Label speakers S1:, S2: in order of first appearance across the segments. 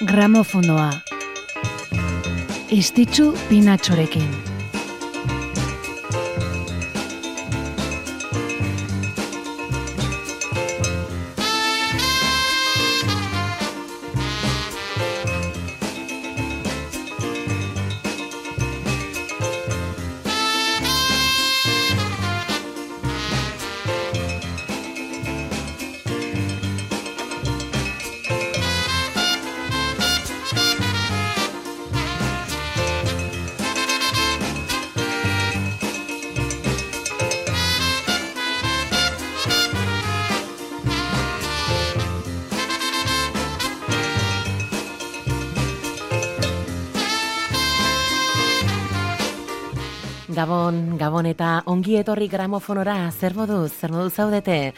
S1: Gramofonoa. Estitzu pinatxorekin.
S2: Ongi etorri gramofonora, zer moduz, zer moduz zaudete?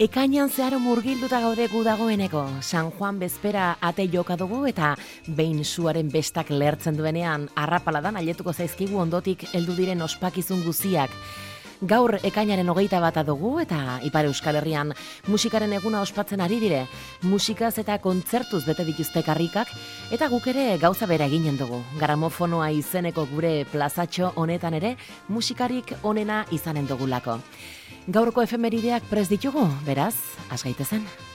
S2: Ekainan zeharo murgilduta gaude gu dagoeneko, San Juan bezpera ate joka dugu eta behin suaren bestak lertzen duenean, arrapaladan aletuko zaizkigu ondotik heldu diren ospakizun guziak. Gaur ekainaren hogeita bat dugu eta Ipar Euskal Herrian musikaren eguna ospatzen ari dire. Musikaz eta kontzertuz bete dituzte karrikak eta guk ere gauza bera eginen dugu. Garamofonoa izeneko gure plazatxo honetan ere musikarik onena izanen dugulako. Gaurko efemerideak prez ditugu, beraz, asgaitezen.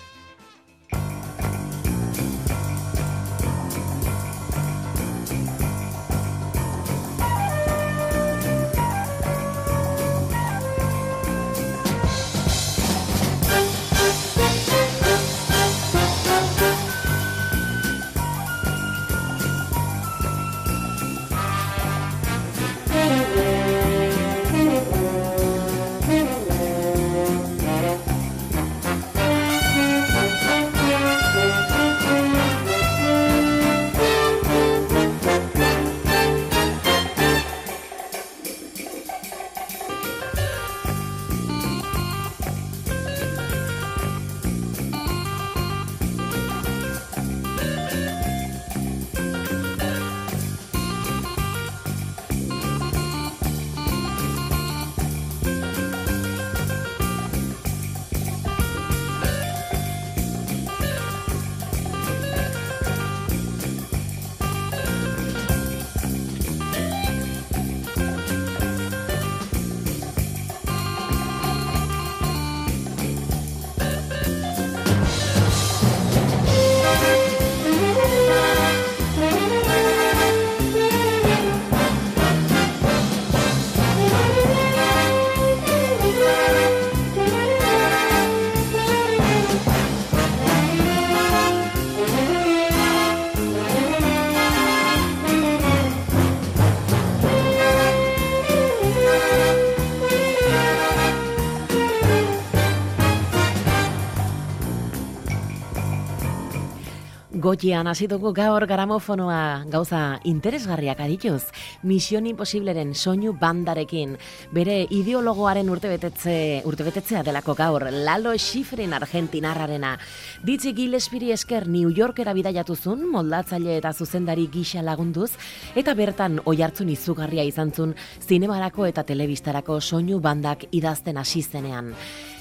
S2: Goian hasi dugu gaur garamofonoa gauza interesgarriak adituz. Mission Impossibleren soinu bandarekin. Bere ideologoaren urtebetetze, urtebetetzea delako gaur. Lalo Schifrin argentinarrarena. Ditzi Gillespiri esker New Yorkera bidaiatuzun, moldatzaile eta zuzendari gisa lagunduz, eta bertan oi hartzun izugarria izan zun, zinemarako eta telebistarako soinu bandak idazten hasi zenean.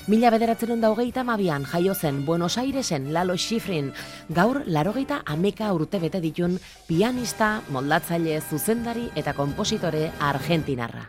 S2: Mila bederatzen da hogeita mabian jaio zen Buenos Airesen Lalo Schifrin, gaur larogeita ameka urte bete ditun pianista, moldatzaile, zuzendari eta kompositore argentinarra.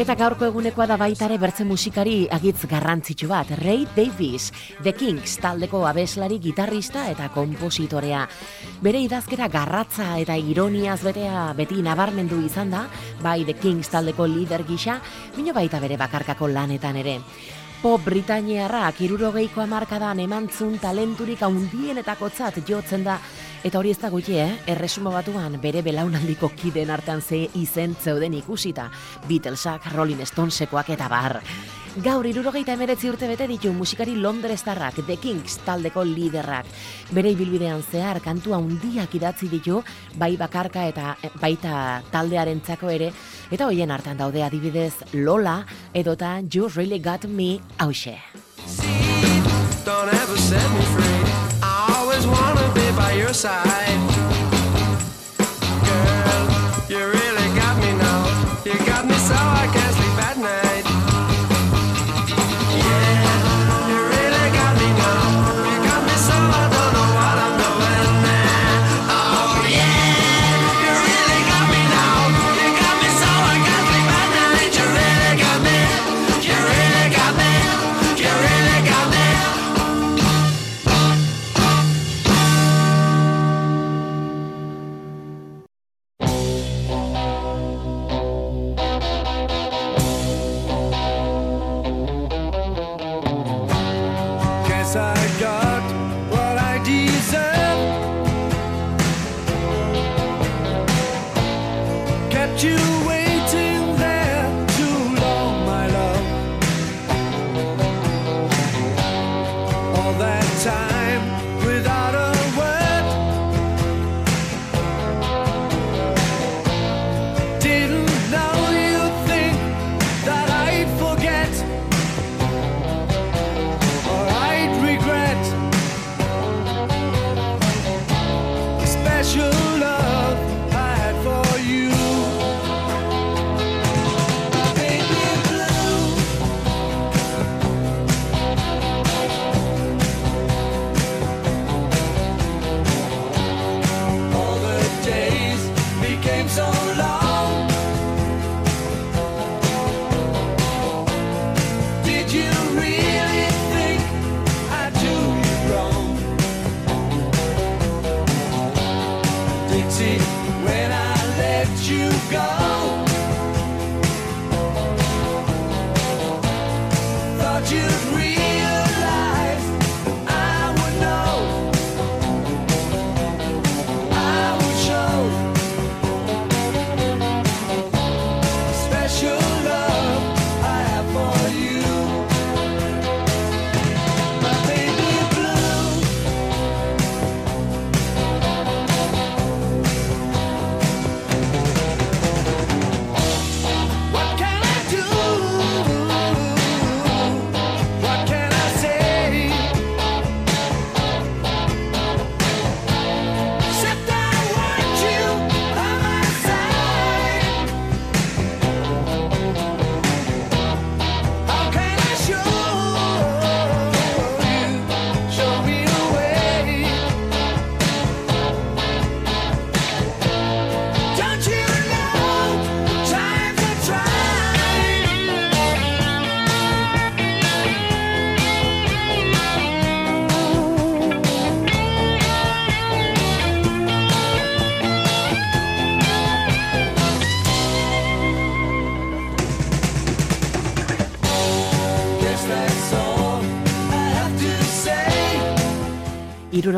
S2: Eta gaurko egunekoa da baitare bertze musikari agitz garrantzitsu bat, Ray Davis, The Kings taldeko abeslari gitarrista eta kompositorea. Bere idazkera garratza eta ironiaz betea beti nabarmendu izan da, bai The Kings taldeko lider gisa, bino baita bere bakarkako lanetan ere. Pop Britainiarrak irurogeiko amarkadan emantzun talenturik haundienetakotzat jotzen da Eta hori ez da gutxi, eh? Erresuma batuan bere belaunaldiko kideen artean ze izen zeuden ikusita. Beatlesak, Rolling Stonesekoak eta bar. Gaur irurogeita emeretzi urte bete ditu musikari Londrestarrak, The Kings taldeko liderrak. Bere ibilbidean zehar kantua handiak idatzi ditu, bai bakarka eta eh, baita taldearentzako ere, eta hoien artean daude adibidez Lola edota You Really Got Me hause.
S3: Don't ever set me free. I always wanna by your side.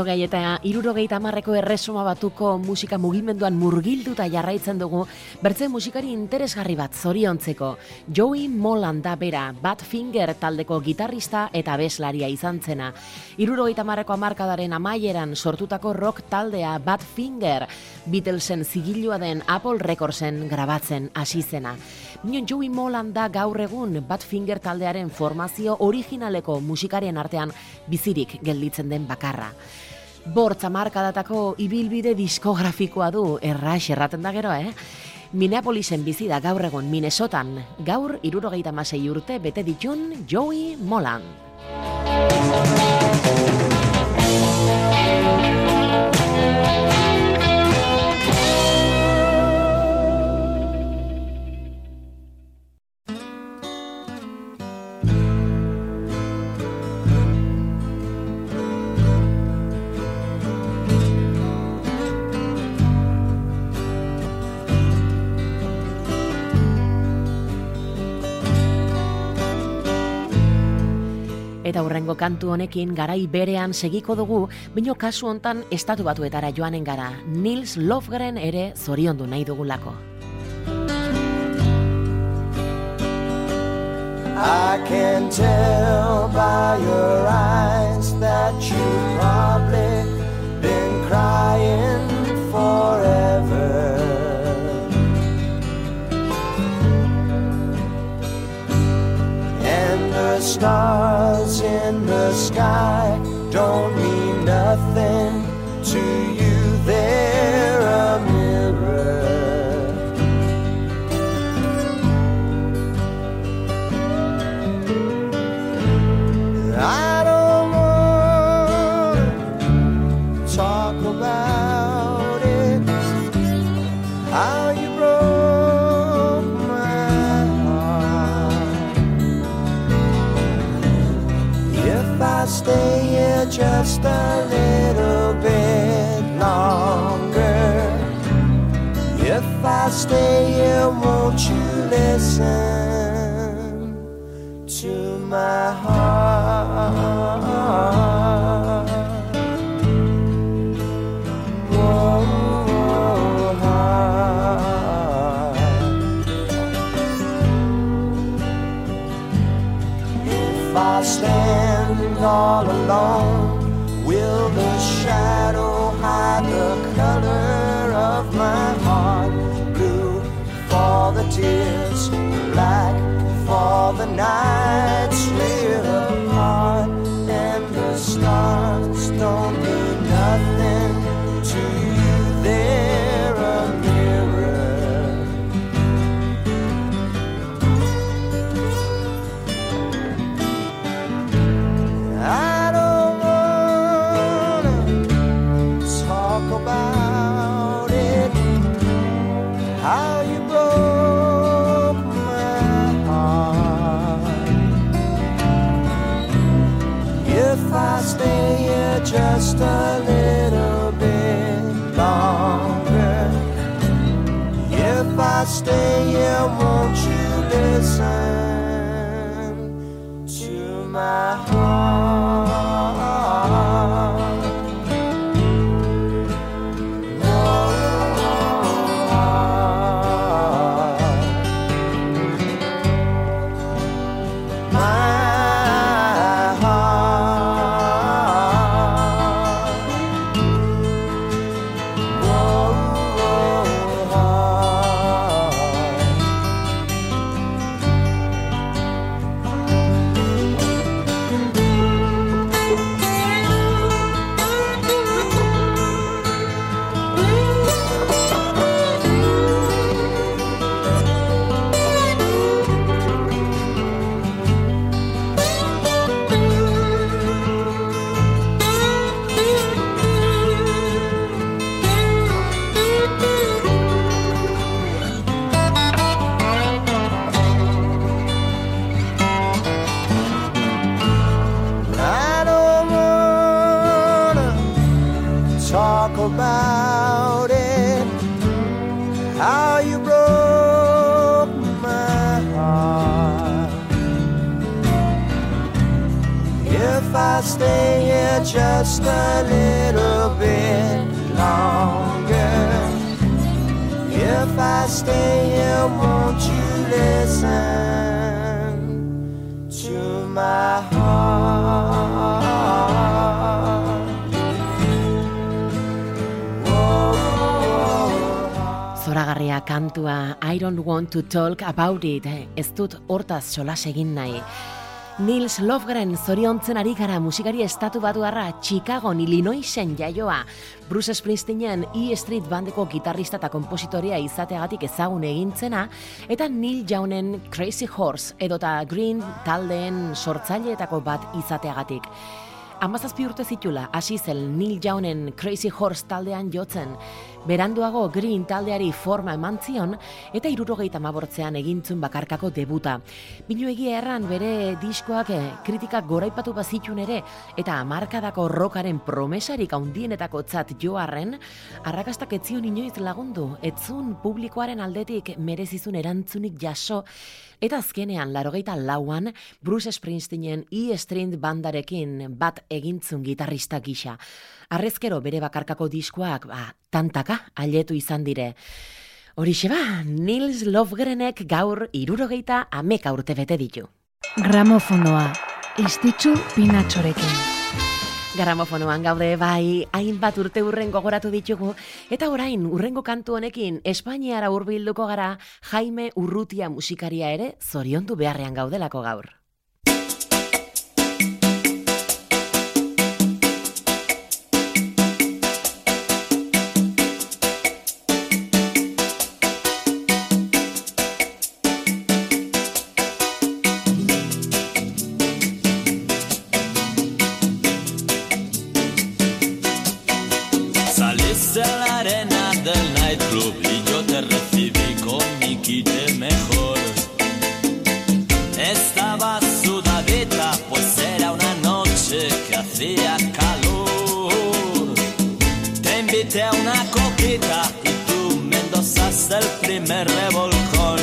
S2: Irurogei eta irurogeita hamarreko erresuma batuko musika mugimenduan murgilduta jarraitzen dugu, bertze musikari interesgarri bat zoriontzeko. Joey Molan da bera, Badfinger taldeko gitarrista eta beslaria izan zena. Irurogeita hamarreko hamarkadaren amaieran sortutako rock taldea Badfinger, Beatlesen zigilua den Apple Recordsen grabatzen hasi zena. Minon Joey Molan da gaur egun Badfinger taldearen formazio originaleko musikarien artean bizirik gelditzen den bakarra. Bortza markadatako ibilbide diskografikoa du, errax erraten da gero, eh? Minneapolisen bizi da gaur egun Minnesotan, gaur irurogeita masei urte bete ditun Joey Molan. Eta hurrengo kantu honekin garai berean segiko dugu, baino kasu hontan estatu batuetara joanen gara. Nils Lofgren ere zoriondu nahi dugulako.
S4: I can tell by your eyes that you've probably been crying forever. Stars in the sky don't mean nothing to you. Just a little bit longer, if I stay here, won't you listen? to my heart. Whoa, heart. If I stand all alone, the tears, black for the nights just a little bit longer, if I stay here, won't you listen to my heart?
S2: Zoragarria kantua I don't want to talk about it. Ez dut hortaz solas egin nahi. Nils Lofgren zoriontzen ari gara musikari estatu batuarra Chicago, Illinoisen jaioa. Bruce Springsteenen E Street bandeko gitarrista eta kompositoria izateagatik ezagun egintzena, eta Neil Jaunen Crazy Horse edota Green taldeen sortzaileetako bat izateagatik. Amazazpi urte zitula, hasi zen Neil Jaunen Crazy Horse taldean jotzen, beranduago Green taldeari forma eman zion, eta irurogeita mabortzean egintzun bakarkako debuta. Bino egia erran bere diskoak eh, kritikak goraipatu bazitun ere, eta amarkadako rokaren promesarik haundienetako tzat joarren, arrakastak etzion inoiz lagundu, etzun publikoaren aldetik merezizun erantzunik jaso, Eta azkenean, larogeita lauan, Bruce Springsteenen E String bandarekin bat egintzun gitarrista gisa. Arrezkero bere bakarkako diskoak, ba, tantaka, aletu izan dire. Horixe ba, Nils Lofgrenek gaur irurogeita ameka urte bete ditu.
S1: Gramofonoa. Istitzu pinatxorekin.
S2: Gramofonoan gaude bai, hainbat urte urren gogoratu ditugu, eta orain urrengo kantu honekin Espainiara hurbilduko gara Jaime Urrutia musikaria ere zoriondu beharrean gaudelako gaur.
S5: Y tú me endosaste el primer revolcón.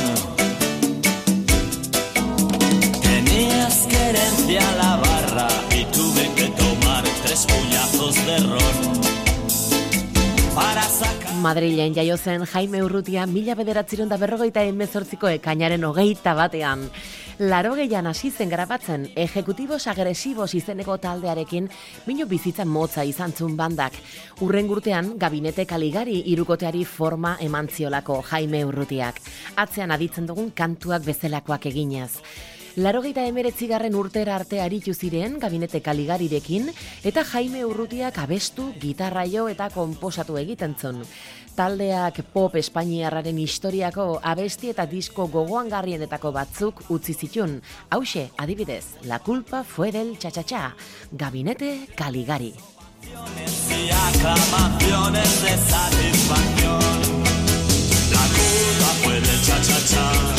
S5: Tenías querencia a la barra y tuve que tomar tres puñazos de ron. Para sacar
S2: Madrilen jaio zen Jaime Urrutia mila bederatziron da berrogeita emezortziko ekainaren hogeita batean. Laro gehian hasi zen grabatzen, ejekutibos agresibos izeneko taldearekin, mino bizitza motza izan zun bandak. Urren gurtean, gabinete kaligari irukoteari forma eman ziolako Jaime Urrutiak. Atzean aditzen dugun kantuak bezalakoak eginez. Larogeita emeretzigarren urtera arte aritu ziren gabinete kaligarirekin eta Jaime Urrutiak abestu, gitarraio eta konposatu egiten zon. Taldeak pop espainiarraren historiako abesti eta disko gogoangarrienetako batzuk utzi zitun. Hauxe, adibidez, La culpa fue del cha-cha-cha, gabinete kaligari.
S5: y aclamaciones de satisfacción. La culpa fue del cha-cha-cha,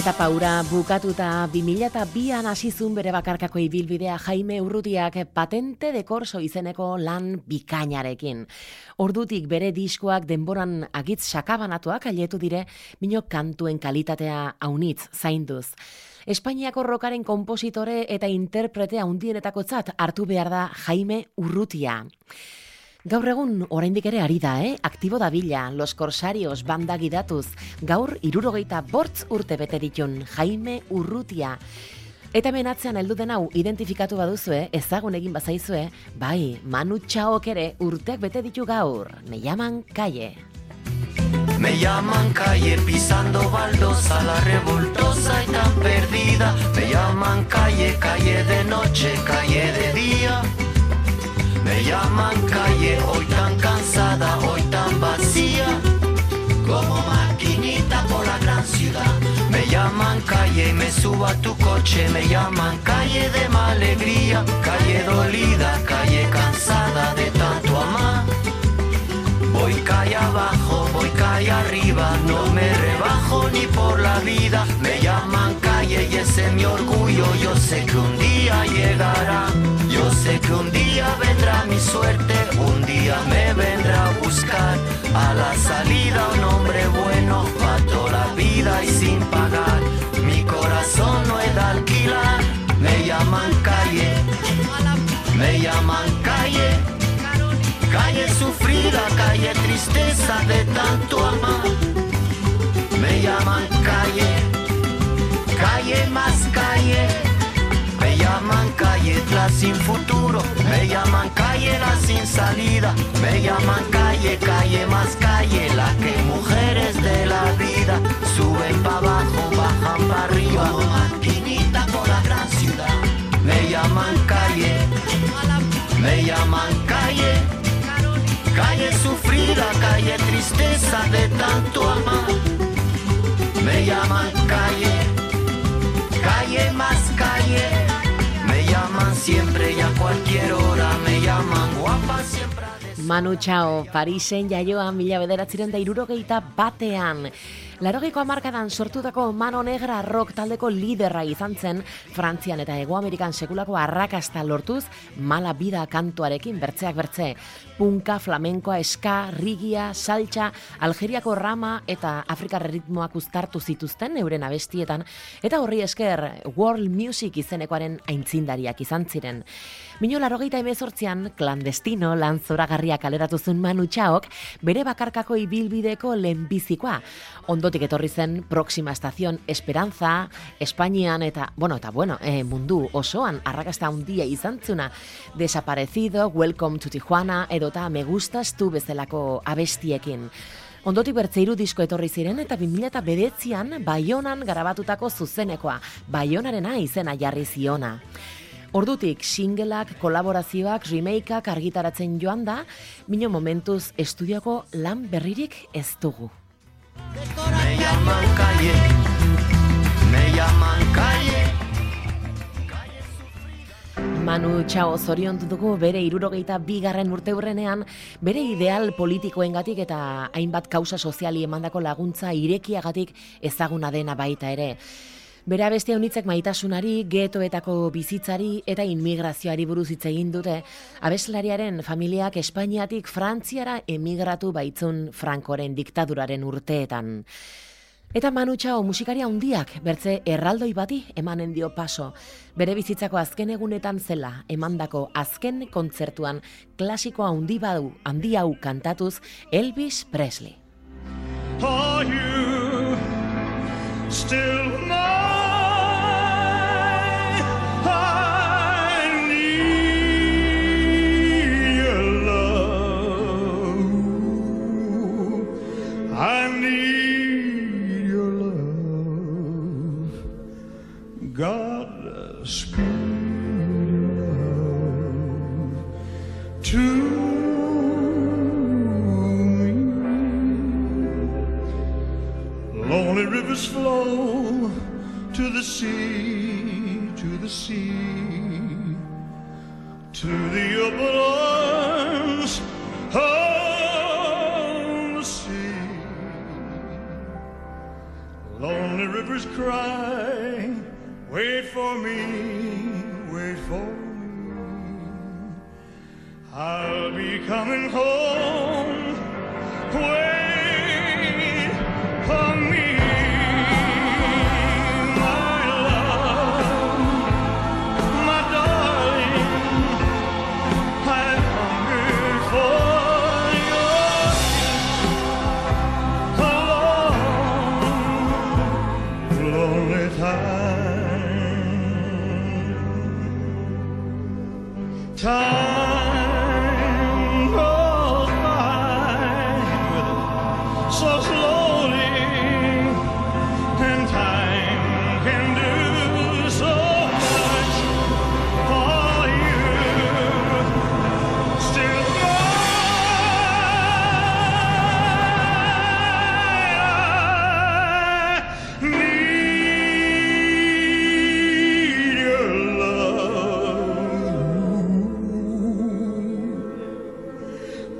S2: Eta paura bukatuta 2002an hasi zuen bere bakarkako ibilbidea Jaime Urrutiak patente de korso izeneko lan bikainarekin. Ordutik bere diskoak denboran agitz sakabanatuak aietu dire, mino kantuen kalitatea haunitz zainduz. Espainiako rokaren kompositore eta interprete handienetako tzat hartu behar da Jaime Urrutia. Gaur egun oraindik ere ari da, eh? Aktibo da bila, Los Corsarios banda gidatuz. Gaur irurogeita bortz urte bete ditun Jaime Urrutia. Eta hemen atzean heldu den hau identifikatu baduzue, ezagun egin bazaizue, bai, Manu Txaok ere urteak bete ditu gaur, me llaman Kaie.
S6: Me llaman calle pisando baldosa, la revoltosa y tan perdida. Me llaman calle, calle de noche, calle de día. Me llaman calle, hoy tan cansada, hoy tan vacía. Como maquinita por la gran ciudad. Me llaman calle me subo a tu coche. Me llaman calle de mala alegría. Calle dolida, calle cansada de tanto amar. Voy calle abajo, voy calle arriba, no me rebajo ni por la vida. Me llaman calle y ese es mi orgullo. Yo sé que un día llegará, yo sé que un día vendrá mi suerte, un día me vendrá a buscar a la salida un hombre bueno para toda la vida y sin pagar. Mi corazón no es de alquilar, me llaman calle, me llaman calle. Calle sufrida, calle tristeza de tanto amar. Me llaman calle, calle más calle. Me llaman calle la sin futuro. Me llaman calle la sin salida. Me llaman calle, calle más calle. La que mujeres de la vida suben para abajo, bajan para arriba. Maquinita por la gran ciudad. Me llaman calle, me llaman calle. Calle sufrida, calle tristeza de tanto amar. Me llaman calle, calle más calle. Me llaman siempre y a cualquier hora. Me llaman guapa siempre.
S2: Manu Txao, Parisen jaioa mila bederatziren da irurogeita batean. Larogeiko hamarkadan sortutako Mano Negra rock taldeko liderra izan zen, Frantzian eta Hego Amerikan sekulako arrakasta lortuz, mala bida kantuarekin bertzeak bertze. Punka, flamenkoa, eska, rigia, saltxa, Algeriako rama eta Afrikar ritmoak uztartu zituzten euren abestietan, eta horri esker World Music izenekoaren aintzindariak izan ziren. Mino larogeita emezortzian, klandestino lan zoragarria kaleratu zuen Manu Txaok, bere bakarkako ibilbideko lehenbizikoa. Ondotik etorri zen Proxima Estación Esperanza, Espainian eta, bueno, eta bueno, eh, mundu osoan arrakasta handia izan zuna. Desaparecido, Welcome to Tijuana, edota Me Gustas Tu bezalako abestiekin. Ondotik bertze hiru disko etorri ziren eta 2009an Baionan garabatutako zuzenekoa, Baionarena izena jarri ziona. Ordutik singleak, kolaborazioak, remakeak argitaratzen joan da, mino momentuz estudioko lan berririk ez dugu.
S6: Llaman calle, me llaman calle.
S2: Manu Txao zoriontu dugu bere irurogeita bigarren urte hurrenean, bere ideal politikoengatik eta hainbat kausa soziali emandako laguntza irekiagatik ezaguna dena baita ere. Bere abestia unitzek maitasunari, getoetako bizitzari eta inmigrazioari buruz hitz egin dute, abeslariaren familiak Espainiatik Frantziara emigratu baitzun Frankoren diktaduraren urteetan. Eta Manu Txao musikaria handiak bertze erraldoi bati emanen dio paso. Bere bizitzako azken egunetan zela emandako azken kontzertuan klasiko handi badu handi hau kantatuz Elvis Presley.
S7: Are you still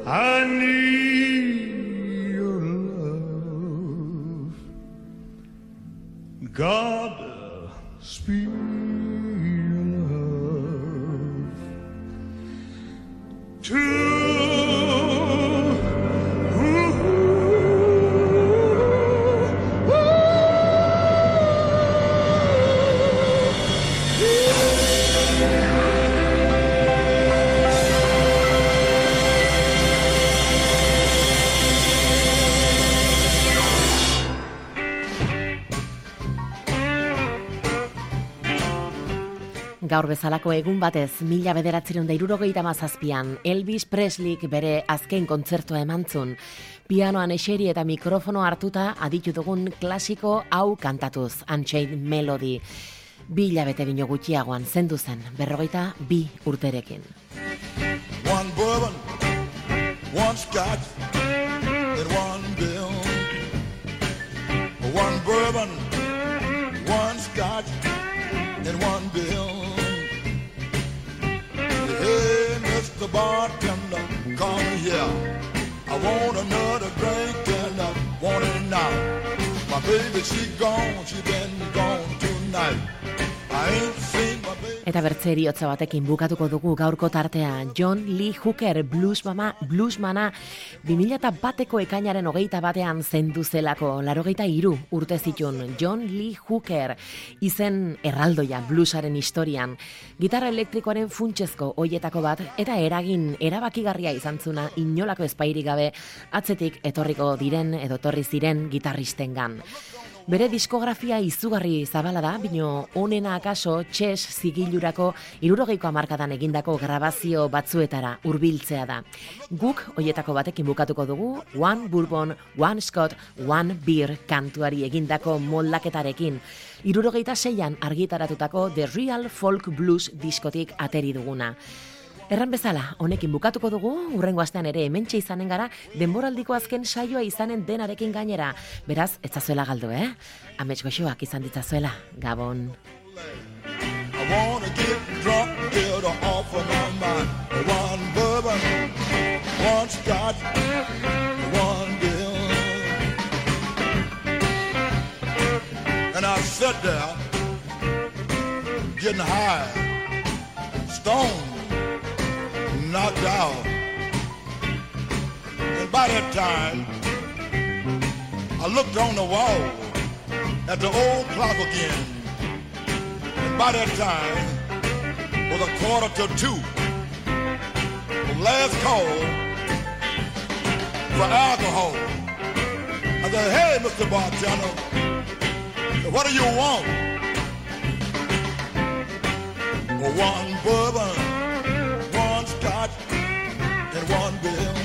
S7: I need your love. God speed
S2: Gaur bezalako egun batez, mila bederatziron da irurogeita mazazpian, Elvis Presleyk bere azken kontzertua emantzun. Pianoan eseri eta mikrofono hartuta aditu dugun klasiko hau kantatuz, Unchained Melody. Bi hilabete bino gutxiagoan zendu zen, berrogeita bi urterekin.
S8: One bourbon, one scotch, and one bill. One bourbon, one scotch, and one Bartender, come here. I want another drink and I want it now. My baby, she gone, she been gone tonight. I ain't seen.
S2: Eta bertze eriotza batekin bukatuko dugu gaurko tartea. John Lee Hooker blues mama, bluesmana 2000 bateko ekainaren hogeita batean zendu zelako, larogeita iru urte zitun. John Lee Hooker izen erraldoia bluesaren historian. Gitarra elektrikoaren funtsezko hoietako bat eta eragin erabakigarria izan zuna inolako espairik gabe atzetik etorriko diren edo etorri ziren gitarristengan. Bere diskografia izugarri zabala da, bino onena akaso txes zigilurako irurogeiko amarkadan egindako grabazio batzuetara hurbiltzea da. Guk hoietako batekin bukatuko dugu One Bourbon, One Scott, One Beer kantuari egindako moldaketarekin. Irurogeita seian argitaratutako The Real Folk Blues diskotik ateri duguna. Erran bezala, honekin bukatuko dugu, urrengo astean ere hementxe izanen gara, denboraldiko azken saioa izanen denarekin gainera. Beraz, ez zazuela galdu, eh? Amets goxoak izan ditzazuela, Gabon.
S8: I wanna get drunk, get off of my mind. One bourbon, one scotch, one bill. And I sat there, getting high, stoned, knocked out. And by that time, I looked on the wall at the old clock again. And by that time, was a quarter to two. The last call for alcohol. I said, hey, Mr. Bartender, what do you want? One bourbon, Baby.